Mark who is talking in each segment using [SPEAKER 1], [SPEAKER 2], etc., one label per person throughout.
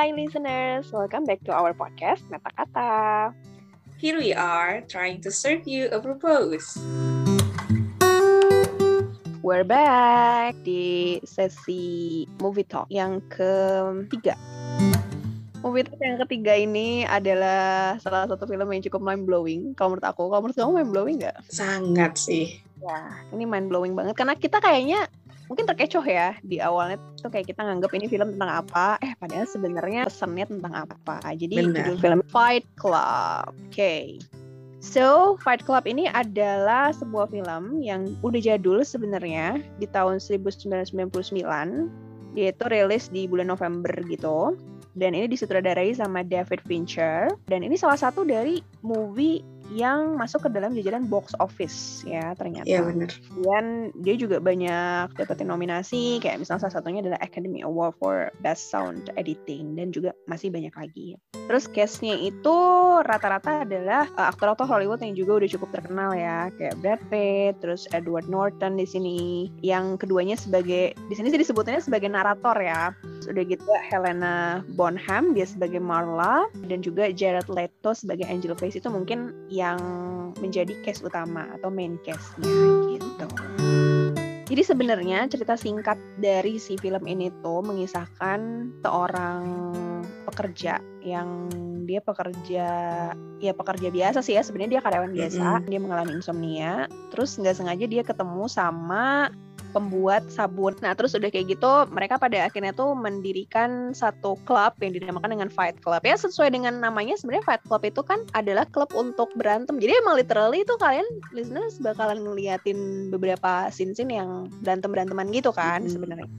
[SPEAKER 1] Hai listeners, welcome back to our podcast Meta Kata.
[SPEAKER 2] Here we are trying to serve you a purpose.
[SPEAKER 1] We're back di sesi movie talk yang ketiga. Movie talk yang ketiga ini adalah salah satu film yang cukup mind blowing. Kalau menurut aku, kalau menurut kamu mind blowing nggak?
[SPEAKER 2] Sangat sih.
[SPEAKER 1] Ya, ini mind blowing banget karena kita kayaknya mungkin terkecoh ya di awalnya tuh kayak kita nganggap ini film tentang apa eh padahal sebenarnya pesannya tentang apa jadi
[SPEAKER 2] Benar.
[SPEAKER 1] judul film Fight Club oke okay. So, Fight Club ini adalah sebuah film yang udah jadul sebenarnya di tahun 1999. Dia itu rilis di bulan November gitu. Dan ini disutradarai sama David Fincher. Dan ini salah satu dari movie yang masuk ke dalam jajaran box office ya ternyata.
[SPEAKER 2] Iya benar.
[SPEAKER 1] Dan dia juga banyak dapetin nominasi, kayak misalnya salah satunya adalah Academy Award for Best Sound Editing dan juga masih banyak lagi. Terus cast-nya itu rata-rata adalah uh, aktor-aktor Hollywood yang juga udah cukup terkenal ya, kayak Brad Pitt, terus Edward Norton di sini, yang keduanya sebagai di sini sih disebutnya sebagai narator ya. Udah gitu Helena Bonham dia sebagai Marla dan juga Jared Leto sebagai Angel Face itu mungkin yang menjadi case utama atau main case-nya gitu. Jadi sebenarnya cerita singkat dari si film ini tuh mengisahkan seorang pekerja yang dia pekerja ya pekerja biasa sih ya sebenarnya dia karyawan biasa
[SPEAKER 2] Mm-mm.
[SPEAKER 1] dia mengalami insomnia terus nggak sengaja dia ketemu sama pembuat sabun. Nah, terus udah kayak gitu, mereka pada akhirnya tuh mendirikan satu klub yang dinamakan dengan Fight Club. Ya, sesuai dengan namanya, sebenarnya Fight Club itu kan adalah klub untuk berantem. Jadi emang literally itu kalian listeners bakalan ngeliatin beberapa scene-scene yang berantem-beranteman gitu kan sebenarnya.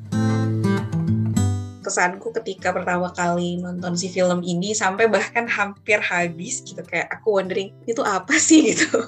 [SPEAKER 2] Kesanku ketika pertama kali nonton si film ini sampai bahkan hampir habis gitu kayak aku wondering itu apa sih gitu.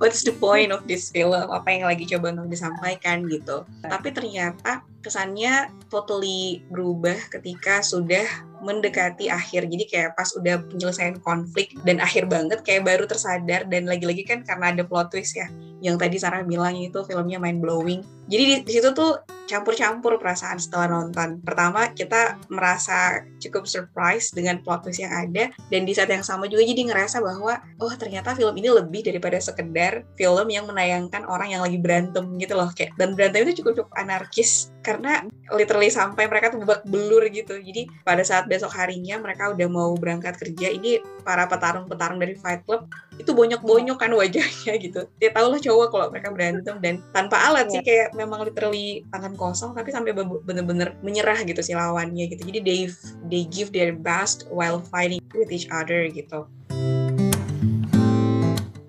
[SPEAKER 2] What's the point of this film? Apa yang lagi coba untuk disampaikan gitu. Tapi ternyata kesannya totally berubah ketika sudah mendekati akhir. Jadi kayak pas udah penyelesaian konflik dan akhir banget kayak baru tersadar dan lagi-lagi kan karena ada plot twist ya. Yang tadi Sarah bilang itu filmnya mind blowing. Jadi di, di situ tuh campur-campur perasaan setelah nonton. Pertama kita merasa cukup surprise dengan plot twist yang ada dan di saat yang sama juga jadi ngerasa bahwa oh ternyata film ini lebih daripada sekedar film yang menayangkan orang yang lagi berantem gitu loh kayak dan berantem itu cukup cukup anarkis karena literally sampai mereka tuh babak belur gitu. Jadi pada saat besok harinya mereka udah mau berangkat kerja ini para petarung-petarung dari Fight Club itu bonyok-bonyok kan wajahnya gitu. Dia tahu lah cowok kalau mereka berantem dan tanpa alat sih kayak memang literally tangan kosong tapi sampai be- bener-bener menyerah gitu si lawannya gitu. Jadi they they give their best while fighting with each other gitu.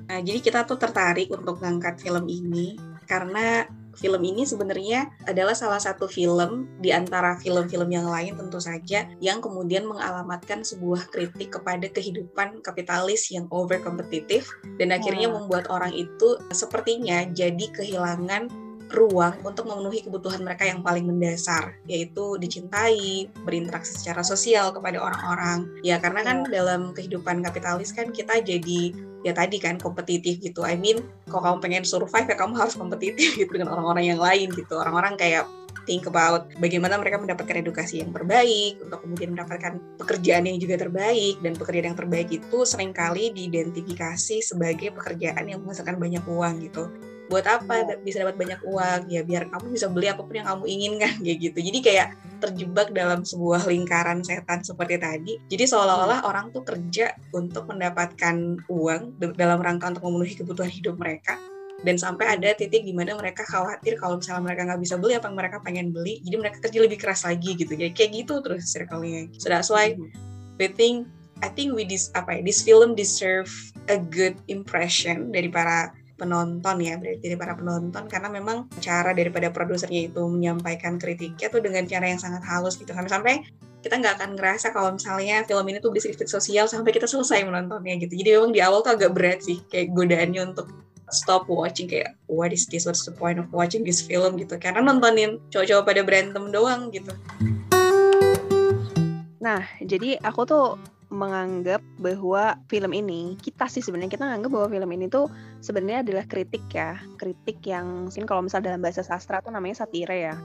[SPEAKER 2] Nah, jadi kita tuh tertarik untuk ngangkat film ini karena film ini sebenarnya adalah salah satu film di antara film-film yang lain tentu saja yang kemudian mengalamatkan sebuah kritik kepada kehidupan kapitalis yang over kompetitif dan akhirnya
[SPEAKER 1] Hmm.
[SPEAKER 2] membuat orang itu sepertinya jadi kehilangan ruang untuk memenuhi kebutuhan mereka yang paling mendasar yaitu dicintai, berinteraksi secara sosial kepada orang-orang. Ya karena kan dalam kehidupan kapitalis kan kita jadi ya tadi kan kompetitif gitu. I mean, kalau kamu pengen survive ya kamu harus kompetitif gitu dengan orang-orang yang lain gitu. Orang-orang kayak think about bagaimana mereka mendapatkan edukasi yang terbaik untuk kemudian mendapatkan pekerjaan yang juga terbaik dan pekerjaan yang terbaik itu sering kali diidentifikasi sebagai pekerjaan yang menghasilkan banyak uang gitu buat apa?
[SPEAKER 1] Iya.
[SPEAKER 2] bisa dapat banyak uang ya biar kamu bisa beli apa pun yang kamu inginkan kayak gitu. Jadi kayak terjebak dalam sebuah lingkaran setan seperti tadi. Jadi seolah-olah orang tuh kerja untuk mendapatkan uang dalam rangka untuk memenuhi kebutuhan hidup mereka. Dan sampai ada titik di mana mereka khawatir kalau misalnya mereka nggak bisa beli apa yang mereka pengen beli jadi mereka kerja lebih keras lagi gitu. Jadi kayak gitu terus circle-nya. So that's why we think I think we this apa ya this film deserve a good impression dari para penonton ya dari dari para penonton. Karena memang cara daripada produsernya itu menyampaikan kritiknya tuh dengan cara yang sangat halus gitu. Sampai-sampai kita nggak akan ngerasa kalau misalnya film ini tuh berdiskusi sosial sampai kita selesai menontonnya gitu. Jadi memang di awal tuh agak berat sih kayak godaannya untuk stop watching kayak what is this? What's the point of watching this film? gitu. Karena nontonin cowok-cowok pada berantem doang gitu.
[SPEAKER 1] Nah, jadi aku tuh menganggap bahwa film ini kita sih sebenarnya kita menganggap bahwa film ini tuh sebenarnya adalah kritik ya. Kritik yang mungkin kalau misal dalam bahasa sastra tuh namanya satire ya.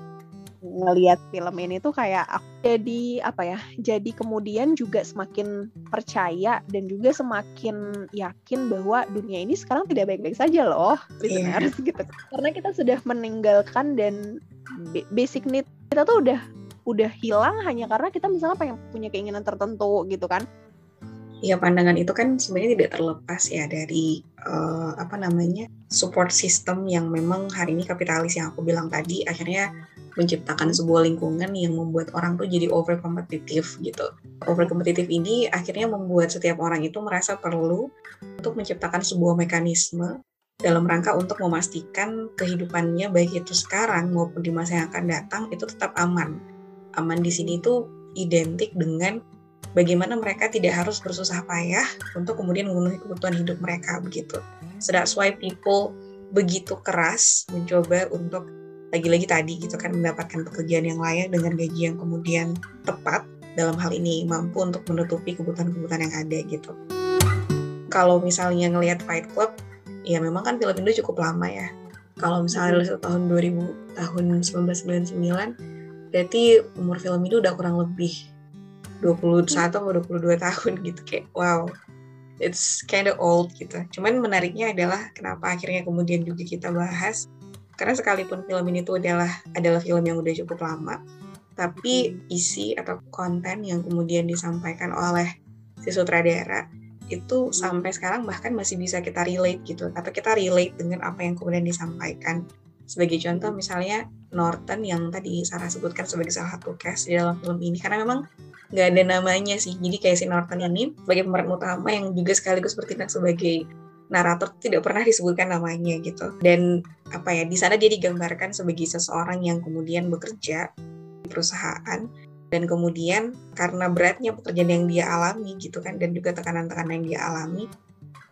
[SPEAKER 1] Ngelihat film ini tuh kayak aku jadi apa ya jadi kemudian juga semakin percaya dan juga semakin yakin bahwa dunia ini sekarang tidak baik-baik saja loh listeners yeah. gitu. Karena kita sudah meninggalkan dan basic need kita tuh udah udah hilang hanya karena kita misalnya pengen punya keinginan tertentu gitu kan
[SPEAKER 2] ya pandangan itu kan sebenarnya tidak terlepas ya dari uh, apa namanya support system yang memang hari ini kapitalis yang aku bilang tadi akhirnya menciptakan sebuah lingkungan yang membuat orang tuh jadi over kompetitif gitu. Over kompetitif ini akhirnya membuat setiap orang itu merasa perlu untuk menciptakan sebuah mekanisme dalam rangka untuk memastikan kehidupannya baik itu sekarang maupun di masa yang akan datang itu tetap aman. Aman di sini itu identik dengan bagaimana mereka tidak harus bersusah payah untuk kemudian memenuhi kebutuhan hidup mereka begitu. So that's why people begitu keras mencoba untuk lagi-lagi tadi gitu kan mendapatkan pekerjaan yang layak dengan gaji yang kemudian tepat dalam hal ini mampu untuk menutupi kebutuhan-kebutuhan yang ada gitu. Kalau misalnya ngelihat Fight Club, ya memang kan film itu cukup lama ya. Kalau misalnya dari tahun 2000 tahun 1999 berarti umur film itu udah kurang lebih 21 atau 22 tahun gitu kayak wow it's kind of old gitu. Cuman menariknya adalah kenapa akhirnya kemudian juga kita bahas karena sekalipun film ini tuh adalah adalah film yang udah cukup lama, tapi isi atau konten yang kemudian disampaikan oleh si sutradara itu sampai sekarang bahkan masih bisa kita relate gitu atau kita relate dengan apa yang kemudian disampaikan sebagai contoh misalnya Norton yang tadi Sarah sebutkan sebagai salah satu cast di dalam film ini. Karena memang nggak ada namanya sih. Jadi kayak si Norton ini sebagai pemeran utama yang juga sekaligus bertindak sebagai narator tidak pernah disebutkan namanya gitu. Dan apa ya di sana dia digambarkan sebagai seseorang yang kemudian bekerja di perusahaan. Dan kemudian karena beratnya pekerjaan yang dia alami gitu kan dan juga tekanan-tekanan yang dia alami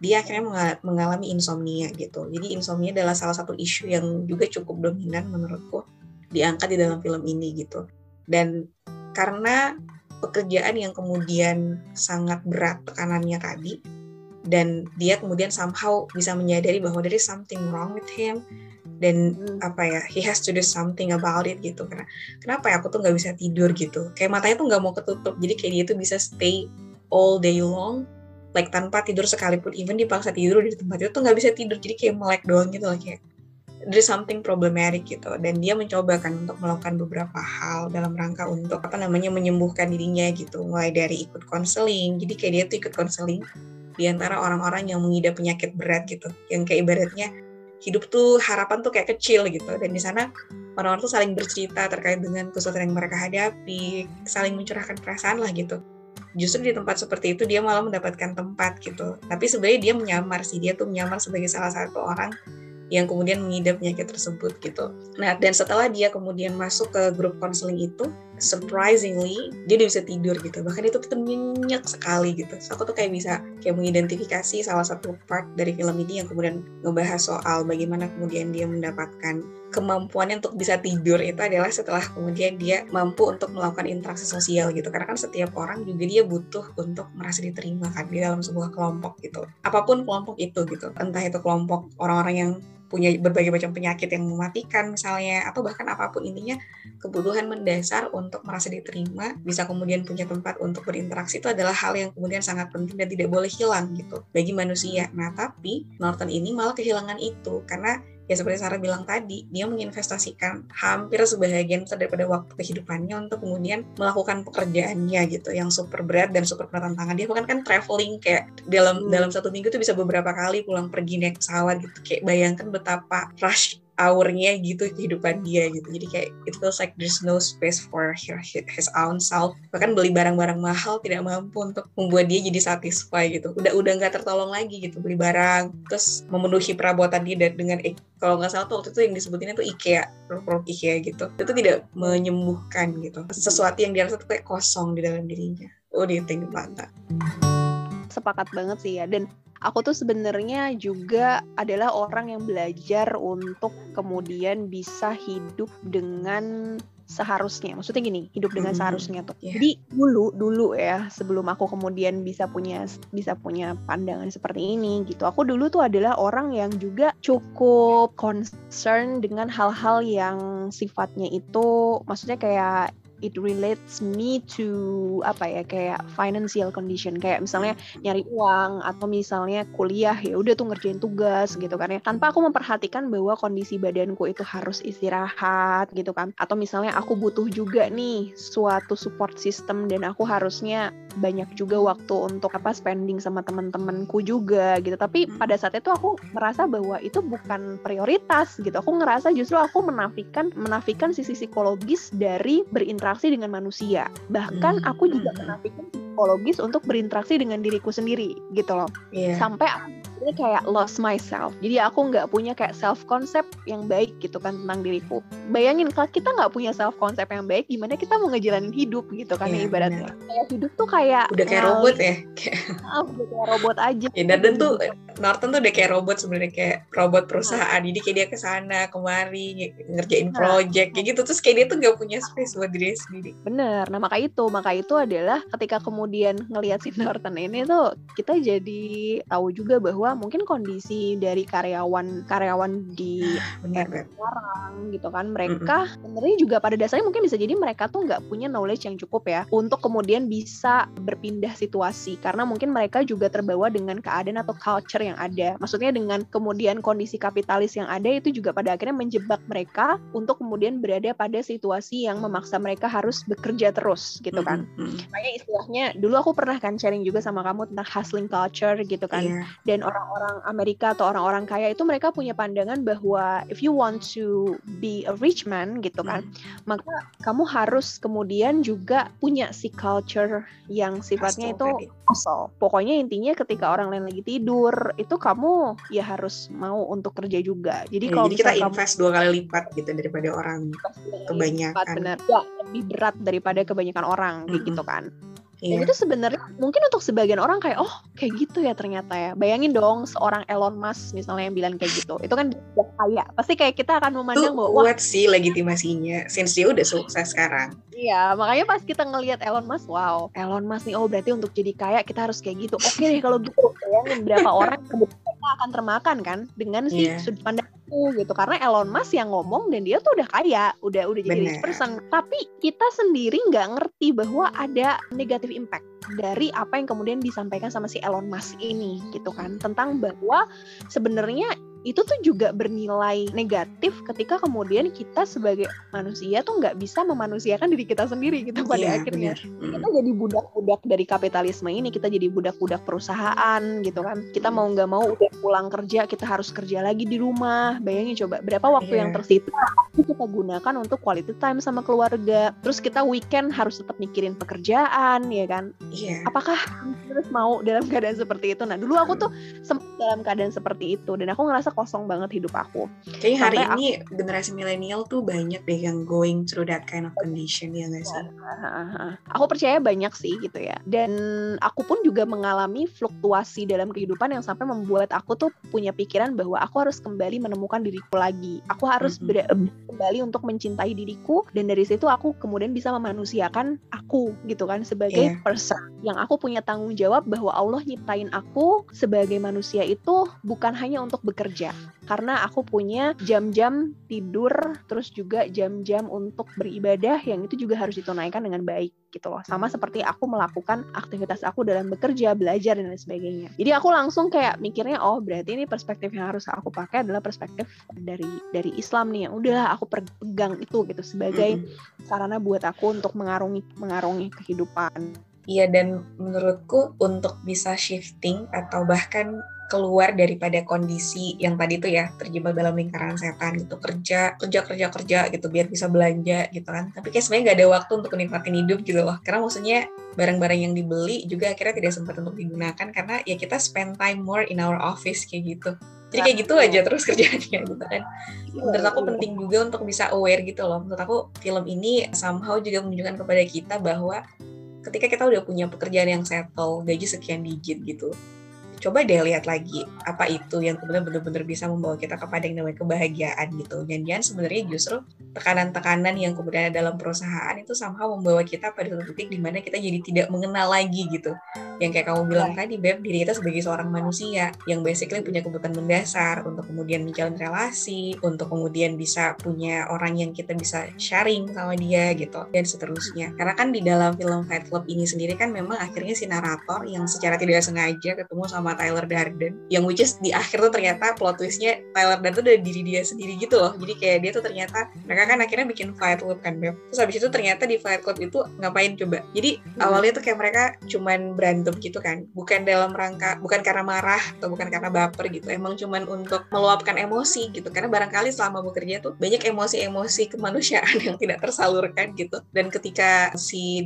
[SPEAKER 2] dia akhirnya mengalami insomnia gitu. Jadi insomnia adalah salah satu isu yang juga cukup dominan menurutku diangkat di dalam film ini gitu. Dan karena pekerjaan yang kemudian sangat berat tekanannya tadi dan dia kemudian somehow bisa menyadari bahwa there is something wrong with him dan hmm. apa ya he has to do something about it gitu. Karena kenapa ya aku tuh nggak bisa tidur gitu? Kayak matanya tuh nggak mau ketutup jadi kayak dia tuh bisa stay all day long like tanpa tidur sekalipun even dipaksa tidur di tempat itu tuh nggak bisa tidur jadi kayak melek doang gitu loh kayak there's something problematic gitu. Dan dia mencoba kan untuk melakukan beberapa hal dalam rangka untuk apa namanya menyembuhkan dirinya gitu. Mulai dari ikut konseling jadi kayak dia tuh ikut konseling di antara orang-orang yang mengidap penyakit berat gitu. Yang kayak ibaratnya hidup tuh harapan tuh kayak kecil gitu. Dan di sana orang-orang tuh saling bercerita terkait dengan kesulitan yang mereka hadapi saling mencurahkan perasaan lah gitu justru di tempat seperti itu dia malah mendapatkan tempat gitu tapi sebenarnya dia menyamar sih dia tuh menyamar sebagai salah satu orang yang kemudian mengidap penyakit tersebut gitu. Nah, dan setelah dia kemudian masuk ke grup konseling itu, surprisingly dia udah bisa tidur gitu. Bahkan itu tuh nyenyak sekali gitu. So, aku tuh kayak bisa kayak mengidentifikasi salah satu part dari film ini yang kemudian ngebahas soal bagaimana kemudian dia mendapatkan kemampuannya untuk bisa tidur itu adalah setelah kemudian dia mampu untuk melakukan interaksi sosial gitu karena kan setiap orang juga dia butuh untuk merasa diterima kan di dalam sebuah kelompok gitu apa pun kelompok itu gitu entah itu kelompok orang-orang yang punya berbagai macam penyakit yang mematikan misalnya atau bahkan apa pun intinya kebutuhan mendasar untuk merasa diterima bisa kemudian punya tempat untuk berinteraksi itu adalah hal yang kemudian sangat penting dan tidak boleh hilang gitu bagi manusia. Nah tapi Norton ini malah kehilangan itu karena ya seperti Sarah bilang tadi, dia menginvestasikan hampir sebagian besar daripada waktu kehidupannya untuk kemudian melakukan pekerjaannya gitu, yang super berat dan super berat tantangan. Dia bahkan kan traveling kayak dalam hmm. dalam satu minggu tuh bisa beberapa kali pulang pergi naik pesawat gitu. Kayak bayangkan betapa rush hournya gitu kehidupan dia gitu. Jadi kayak it feels like there's no space for his own self. Bahkan beli barang-barang mahal tidak mampu untuk membuat dia jadi satisfied gitu. Udah udah nggak tertolong lagi gitu beli barang. Terus memenuhi perabotan dia dengan kalau nggak salah tuh waktu itu yang disebutin itu IKEA produk IKEA gitu. Itu tidak menyembuhkan gitu. Sesuatu yang dia rasa tuh kayak kosong di dalam dirinya. Oh dia about
[SPEAKER 1] sepakat banget sih ya. Dan aku tuh sebenarnya juga adalah orang yang belajar untuk kemudian bisa hidup dengan seharusnya. Maksudnya gini, hidup dengan
[SPEAKER 2] Mhm.
[SPEAKER 1] seharusnya tuh.
[SPEAKER 2] Iya.
[SPEAKER 1] Jadi dulu dulu ya, sebelum aku kemudian bisa punya bisa punya pandangan seperti ini gitu. Aku dulu tuh adalah orang yang juga cukup concern dengan hal-hal yang sifatnya itu maksudnya kayak it relates me to apa ya kayak financial condition. Kayak misalnya nyari uang atau misalnya kuliah ya udah tuh ngerjain tugas gitu kan ya. Tanpa aku memperhatikan bahwa kondisi badanku itu harus istirahat gitu kan. Atau misalnya aku butuh juga nih suatu support system dan aku harusnya banyak juga waktu untuk apa spending sama teman-temanku juga gitu. Tapi pada saat itu aku merasa bahwa itu bukan prioritas gitu. Aku ngerasa justru aku menafikan menafikan sisi psikologis dari berinteraksi dengan manusia. Bahkan
[SPEAKER 2] Hmm.
[SPEAKER 1] aku juga menafikan psikologis untuk berinteraksi dengan diriku sendiri gitu loh.
[SPEAKER 2] Iya.
[SPEAKER 1] sampai aku ini kayak lost myself. Jadi aku nggak punya kayak self concept yang baik gitu kan tentang diriku. Bayangin kalau kita nggak punya self concept yang baik gimana kita mau ngejalanin hidup gitu kan ya
[SPEAKER 2] Iya,
[SPEAKER 1] ibaratnya kayak hidup tuh kayak
[SPEAKER 2] Udah kayak
[SPEAKER 1] ngalir-
[SPEAKER 2] robot ya. Kayak
[SPEAKER 1] Ah, udah kayak robot aja.
[SPEAKER 2] Ya, Darden tuh Norton tuh udah kayak robot sebenarnya kayak robot perusahaan. Jadi kayak dia ke sana kemari nge- ngerjain
[SPEAKER 1] Nah.
[SPEAKER 2] project kayak gitu. Terus kayak dia tuh gak punya space buat diri sendiri.
[SPEAKER 1] Bener, nah maka itu, maka itu adalah ketika kemudian ngelihat si Norton ini tuh kita jadi tahu juga bahwa mungkin kondisi dari karyawan karyawan di sekarang gitu kan mereka sebenarnya juga pada dasarnya mungkin bisa jadi mereka tuh nggak punya knowledge yang cukup ya untuk kemudian bisa berpindah situasi karena mungkin mereka juga terbawa dengan keadaan atau culture yang ada maksudnya dengan kemudian kondisi kapitalis yang ada itu juga pada akhirnya menjebak mereka untuk kemudian berada pada situasi yang memaksa mereka harus bekerja terus gitu kan
[SPEAKER 2] Mm-mm.
[SPEAKER 1] makanya istilahnya dulu aku pernah kan sharing juga sama kamu tentang hustling culture gitu kan
[SPEAKER 2] Iya.
[SPEAKER 1] dan orang-orang Amerika atau orang-orang kaya itu mereka punya pandangan bahwa if you want to be a rich man gitu kan maka kamu harus kemudian juga punya si culture yang sifatnya
[SPEAKER 2] Hustle
[SPEAKER 1] itu hustle. Pokoknya intinya ketika orang lain lagi tidur itu kamu ya harus mau untuk kerja juga. Jadi
[SPEAKER 2] Ya,
[SPEAKER 1] kalau
[SPEAKER 2] jadi kita
[SPEAKER 1] misalnya kamu
[SPEAKER 2] invest dua kali lipat gitu daripada orang kebanyakan.
[SPEAKER 1] Empat, benar ya, lebih berat daripada kebanyakan orang kayak
[SPEAKER 2] Mm-mm.
[SPEAKER 1] gitu kan. Dan
[SPEAKER 2] Iya.
[SPEAKER 1] itu sebenarnya mungkin untuk sebagian orang kayak oh kayak gitu ya ternyata ya. Bayangin dong seorang Elon Musk misalnya yang bilang kayak gitu. Itu kan dia kaya. Pasti kayak kita akan memandang bahwa
[SPEAKER 2] kuat sih legitimasinya. Since dia udah sukses sekarang.
[SPEAKER 1] iya makanya pas kita ngelihat Elon Musk wow Elon Musk nih oh berarti untuk jadi kaya kita harus kayak gitu. Oke deh kalau gitu bayangin berapa orang mereka akan termakan kan dengan si
[SPEAKER 2] Iya.
[SPEAKER 1] sudut pandang itu gitu. Karena Elon Musk yang ngomong dan dia tuh udah kaya udah udah jadi rich
[SPEAKER 2] Bener.
[SPEAKER 1] person. Tapi kita sendiri nggak ngerti bahwa ada negative impact dari apa yang kemudian disampaikan sama si Elon Musk ini gitu kan tentang bahwa sebenarnya itu tuh juga bernilai negatif ketika kemudian kita sebagai manusia tuh nggak bisa memanusiakan diri kita sendiri gitu pada
[SPEAKER 2] Iya,
[SPEAKER 1] akhirnya
[SPEAKER 2] benar. Mm.
[SPEAKER 1] kita jadi budak-budak dari kapitalisme ini kita jadi budak-budak perusahaan gitu kan kita mau nggak mau udah pulang kerja kita harus kerja lagi di rumah bayangin coba berapa waktu
[SPEAKER 2] Iya.
[SPEAKER 1] yang tersita itu kita gunakan untuk quality time sama keluarga terus kita weekend harus tetap mikirin pekerjaan ya kan
[SPEAKER 2] Iya.
[SPEAKER 1] apakah terus mau dalam keadaan seperti itu nah dulu aku tuh sempat dalam keadaan seperti itu dan aku ngerasa kosong banget hidup aku
[SPEAKER 2] Kayaknya hari
[SPEAKER 1] Sampai
[SPEAKER 2] ini generasi milenial tuh banyak deh yang going through that kind of condition ya nggak sih?
[SPEAKER 1] Aku percaya banyak sih gitu ya. Dan aku pun juga mengalami fluktuasi dalam kehidupan yang sampai membuat aku tuh punya pikiran bahwa aku harus kembali menemukan diriku lagi. Aku harus
[SPEAKER 2] Mhm.
[SPEAKER 1] ber- kembali untuk mencintai diriku dan dari situ aku kemudian bisa memanusiakan aku gitu kan sebagai
[SPEAKER 2] Iya.
[SPEAKER 1] person yang aku punya tanggung jawab bahwa Allah nyiptain aku sebagai manusia itu bukan hanya untuk bekerja. Karena aku punya jam-jam tidur terus juga jam-jam untuk beribadah yang itu juga harus ditunaikan dengan baik gitu loh. Sama seperti aku melakukan aktivitas aku dalam bekerja belajar dan lain sebagainya. Jadi aku langsung kayak mikirnya oh berarti ini perspektif yang harus aku pakai adalah perspektif dari dari Islam nih. Yang udahlah aku pegang itu gitu sebagai sarana buat aku untuk mengarungi mengarungi kehidupan
[SPEAKER 2] Iya dan menurutku untuk bisa shifting atau bahkan keluar daripada kondisi yang tadi tuh ya terjebak dalam lingkaran setan gitu kerja kerja kerja kerja gitu biar bisa belanja gitu kan. Tapi kayak sebenarnya nggak ada waktu untuk menikmatin hidup gitu loh. Karena maksudnya barang-barang yang dibeli juga akhirnya tidak sempat untuk digunakan karena ya kita spend time more in our office kayak gitu. Jadi kayak gitu aja terus kerjaannya gitu kan. Menurut aku penting juga untuk bisa aware gitu loh. Menurut aku film ini somehow juga menunjukkan kepada kita bahwa ketika kita udah punya pekerjaan yang settle gaji sekian digit gitu coba deh lihat lagi apa itu yang kemudian benar-benar bisa membawa kita kepada yang namanya kebahagiaan gitu. Dan jangan sebenarnya justru tekanan-tekanan yang kemudian ada dalam perusahaan itu somehow membawa kita pada satu titik di mana kita jadi tidak mengenal lagi gitu. Yang kayak kamu bilang tadi, Beb, diri kita sebagai seorang manusia yang basically punya kebutuhan mendasar untuk kemudian menjalin relasi, untuk kemudian bisa punya orang yang kita bisa sharing sama dia gitu, dan seterusnya. Karena kan di dalam film Fight Club ini sendiri kan memang akhirnya si narator yang secara tidak sengaja ketemu sama Tyler Darden, yang which is di akhir tuh ternyata plot twistnya Tyler Darden tuh dari diri dia sendiri gitu loh. Jadi kayak dia tuh ternyata mereka kan akhirnya bikin Fight Club kan, Beb. Terus habis itu ternyata di Fight Club itu ngapain coba? Jadi hmm. awalnya tuh kayak mereka cuman berantem gitu kan, bukan dalam rangka, bukan karena marah atau bukan karena baper gitu, emang cuman untuk meluapkan emosi gitu. Karena barangkali selama bekerja tuh banyak emosi-emosi kemanusiaan yang tidak tersalurkan gitu. Dan ketika si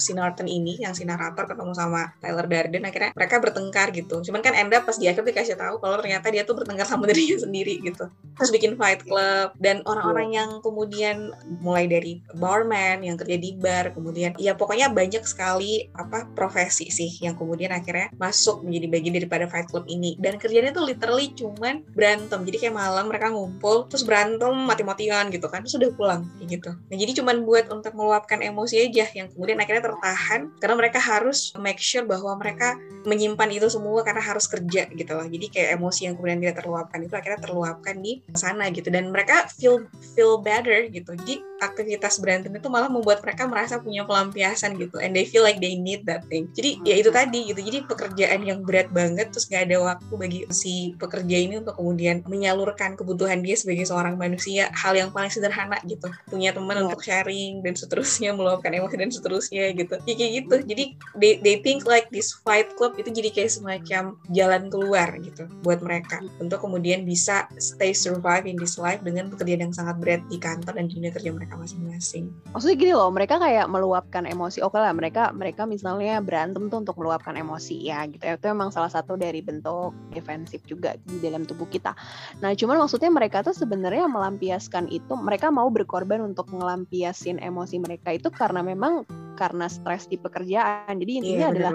[SPEAKER 2] si Norton ini yang si narator ketemu sama Tyler Darden akhirnya mereka bertengkar gitu. Cuman kan Enda pas di akhir dikasih tahu kalau ternyata dia tuh bertengkar sama dirinya sendiri gitu. Terus bikin fight club dan orang-orang yang kemudian mulai dari barman yang kerja di bar, kemudian ya pokoknya banyak sekali apa profesi sih yang kemudian akhirnya masuk menjadi bagian daripada fight club ini. Dan kerjanya tuh literally cuman berantem. Jadi kayak malam mereka ngumpul terus berantem mati-matian gitu kan. Terus udah pulang kayak gitu. Nah, jadi cuman buat untuk meluapkan emosi aja yang kemudian akhirnya tertahan karena mereka harus make sure bahwa mereka menyimpan itu semua karena harus kerja gitu loh. Jadi kayak emosi yang kemudian tidak terluapkan itu akhirnya terluapkan di sana gitu dan mereka feel feel better gitu. Jadi aktivitas berantem itu malah membuat mereka merasa punya pelampiasan gitu and they feel like they need that thing. Jadi ya itu tadi gitu. Jadi pekerjaan yang berat banget terus gak ada waktu bagi si pekerja ini untuk kemudian menyalurkan kebutuhan dia sebagai seorang manusia hal yang paling sederhana gitu. Punya teman yeah. untuk sharing dan seterusnya meluapkan emosi dan seterusnya gitu. Ya, kayak gitu. Jadi they, they think like this fight club itu jadi kayak semacam jalan keluar gitu buat mereka untuk kemudian bisa stay survive in this life dengan pekerjaan yang sangat berat di kantor dan dunia kerja mereka masing-masing.
[SPEAKER 1] Maksudnya gini loh, mereka kayak meluapkan emosi. Oke lah, mereka mereka misalnya berantem tuh untuk meluapkan emosi ya gitu. Itu emang salah satu dari bentuk defensif juga di dalam tubuh kita. Nah, cuman maksudnya mereka tuh sebenarnya melampiaskan itu, mereka mau berkorban untuk melampiasin emosi mereka itu karena memang karena stres di pekerjaan. Jadi intinya iya, adalah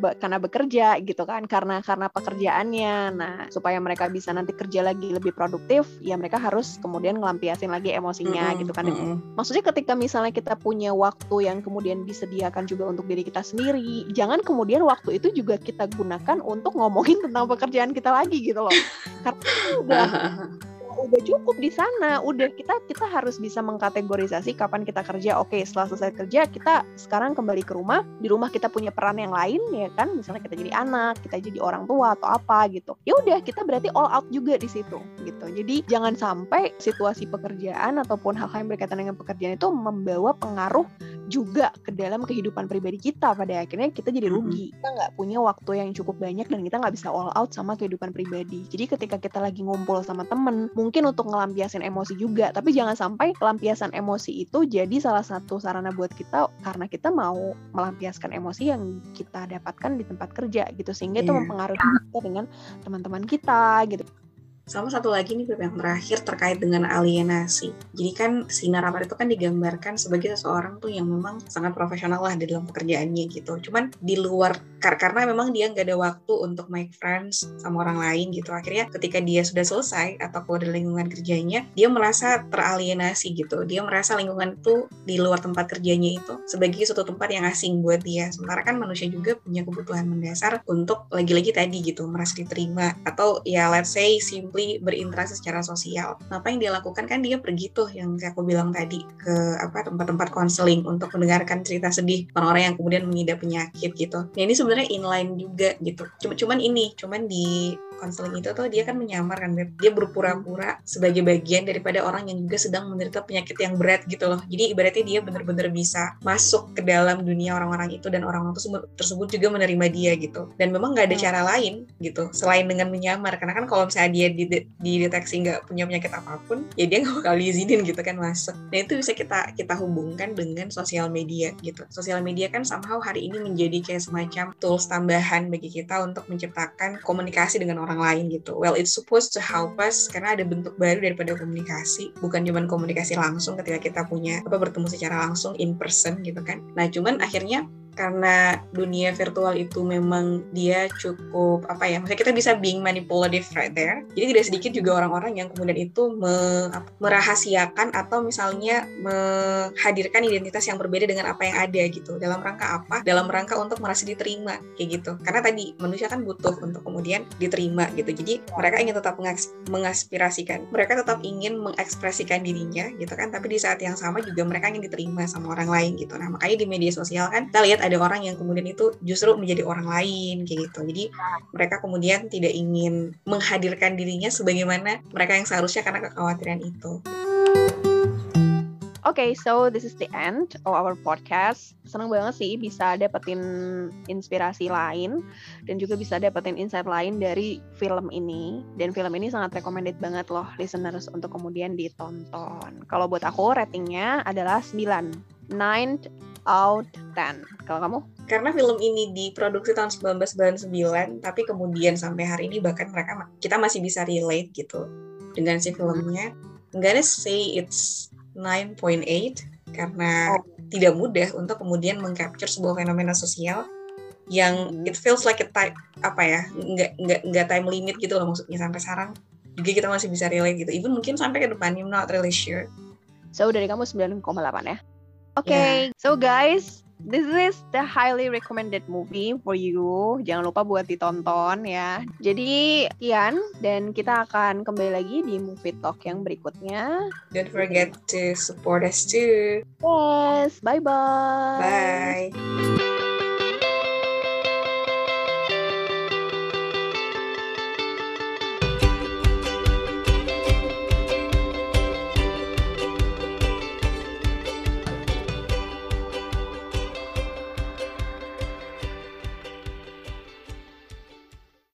[SPEAKER 1] be karena bekerja gitu kan, karena karena pekerjaannya. Nah, supaya mereka bisa nanti kerja lagi lebih produktif, ya mereka harus kemudian ngelampiasin lagi emosinya mm -hmm. gitu kan. Mm -hmm. Maksudnya ketika misalnya kita punya waktu yang kemudian disediakan juga untuk diri kita sendiri, jangan kemudian waktu itu juga kita gunakan untuk ngomongin tentang pekerjaan kita lagi gitu loh. Karena udah udah cukup di sana. Udah kita kita harus bisa mengkategorisasi kapan kita kerja. Oke setelah selesai kerja kita sekarang kembali ke rumah. Di rumah kita punya peran yang lain ya kan? Misalnya kita jadi anak kita jadi orang tua atau apa gitu. Ya udah kita berarti all out juga di situ gitu. Jadi jangan sampai situasi pekerjaan ataupun hal-hal yang berkaitan dengan pekerjaan itu membawa pengaruh juga ke dalam kehidupan pribadi kita pada akhirnya kita jadi rugi. Kita nggak punya waktu yang cukup banyak dan kita nggak bisa all out sama kehidupan pribadi. Jadi ketika kita lagi ngumpul sama temen mungkin untuk ngelampiasin emosi juga. Tapi jangan sampai pelampiasan emosi itu jadi salah satu sarana buat kita karena kita mau melampiaskan emosi yang kita dapatkan di tempat kerja gitu. Sehingga yeah. itu iya. mempengaruhi kita dengan teman-teman kita gitu
[SPEAKER 2] sama satu lagi nih yang terakhir terkait dengan alienasi. Jadi kan si narator itu kan digambarkan sebagai seseorang tuh yang memang sangat profesional lah di dalam pekerjaannya gitu. Cuman di luar karena memang dia nggak ada waktu untuk make friends sama orang lain gitu. Akhirnya ketika dia sudah selesai atau keluar dari lingkungan kerjanya, dia merasa teralienasi gitu. Dia merasa lingkungan itu di luar tempat kerjanya itu sebagai suatu tempat yang asing buat dia. Sementara kan manusia juga punya kebutuhan mendasar untuk lagi-lagi tadi gitu merasa diterima atau ya let's say simply simply berinteraksi secara sosial. Apa yang dia lakukan kan dia pergi tuh yang kayak aku bilang tadi ke apa tempat-tempat konseling untuk mendengarkan cerita sedih orang-orang yang kemudian mengidap penyakit gitu. Nah, ini sebenarnya inline juga gitu. Cuma cuman ini, cuman di konseling itu tuh dia kan menyamar kan dia berpura-pura sebagai bagian daripada orang yang juga sedang menderita penyakit yang berat gitu loh. Jadi ibaratnya dia benar-benar bisa masuk ke dalam dunia orang-orang itu dan orang-orang tersebut, tersebut juga menerima dia gitu. Dan memang nggak ada hmm. cara lain gitu selain dengan menyamar. Karena kan kalau misalnya dia dideteksi nggak punya penyakit apa pun ya dia nggak bakal diizinin gitu kan masuk. Nah itu bisa kita kita hubungkan dengan sosial media gitu. Sosial media kan somehow hari ini menjadi kayak semacam tools tambahan bagi kita untuk menciptakan komunikasi dengan orang orang lain gitu. Well, it's supposed to help us karena ada bentuk baru daripada komunikasi, bukan cuma komunikasi langsung ketika kita punya apa bertemu secara langsung in person gitu kan. Nah, cuman akhirnya karena dunia virtual itu memang dia cukup apa ya maksudnya kita bisa being manipulative right there. Jadi tidak sedikit juga orang-orang yang kemudian itu me, merahasiakan atau misalnya menghadirkan identitas yang berbeda dengan apa yang ada gitu dalam rangka apa? Dalam rangka untuk merasa diterima kayak gitu. Karena tadi manusia kan butuh untuk kemudian diterima gitu. Jadi mereka ingin tetap mengaspirasikan. Mereka tetap ingin mengekspresikan dirinya gitu kan. Tapi di saat yang sama juga mereka ingin diterima sama orang lain gitu. Nah makanya di media sosial kan kita lihat ada orang yang kemudian itu justru menjadi orang lain kayak gitu. Jadi mereka kemudian tidak ingin menghadirkan dirinya sebagaimana mereka yang seharusnya karena kekhawatiran itu.
[SPEAKER 1] Oke, okay, so this is the end of our podcast. Senang banget sih bisa dapetin inspirasi lain dan juga bisa dapetin insight lain dari film ini. Dan film ini sangat recommended banget loh listeners untuk kemudian ditonton. Kalau buat aku ratingnya adalah 9. 9 out 10. Kalau kamu?
[SPEAKER 2] Karena film ini diproduksi tahun 1999, tapi kemudian sampai hari ini bahkan mereka kita masih bisa relate gitu dengan si filmnya. I'm gonna say it's 9.8 karena oh. tidak mudah untuk kemudian mengcapture sebuah fenomena sosial yang hmm. it feels like a time apa ya nggak nggak nggak time limit gitu loh maksudnya sampai sekarang juga kita masih bisa relate gitu even mungkin sampai ke depan I'm not really sure
[SPEAKER 1] so dari kamu 9,8 ya Okay, yeah. so guys, this is the highly recommended movie for you. Jangan lupa buat ditonton ya. Jadi, Kian dan kita akan kembali lagi di movie talk yang berikutnya.
[SPEAKER 2] Don't forget to support us too.
[SPEAKER 1] Yes, bye-bye.
[SPEAKER 2] Bye.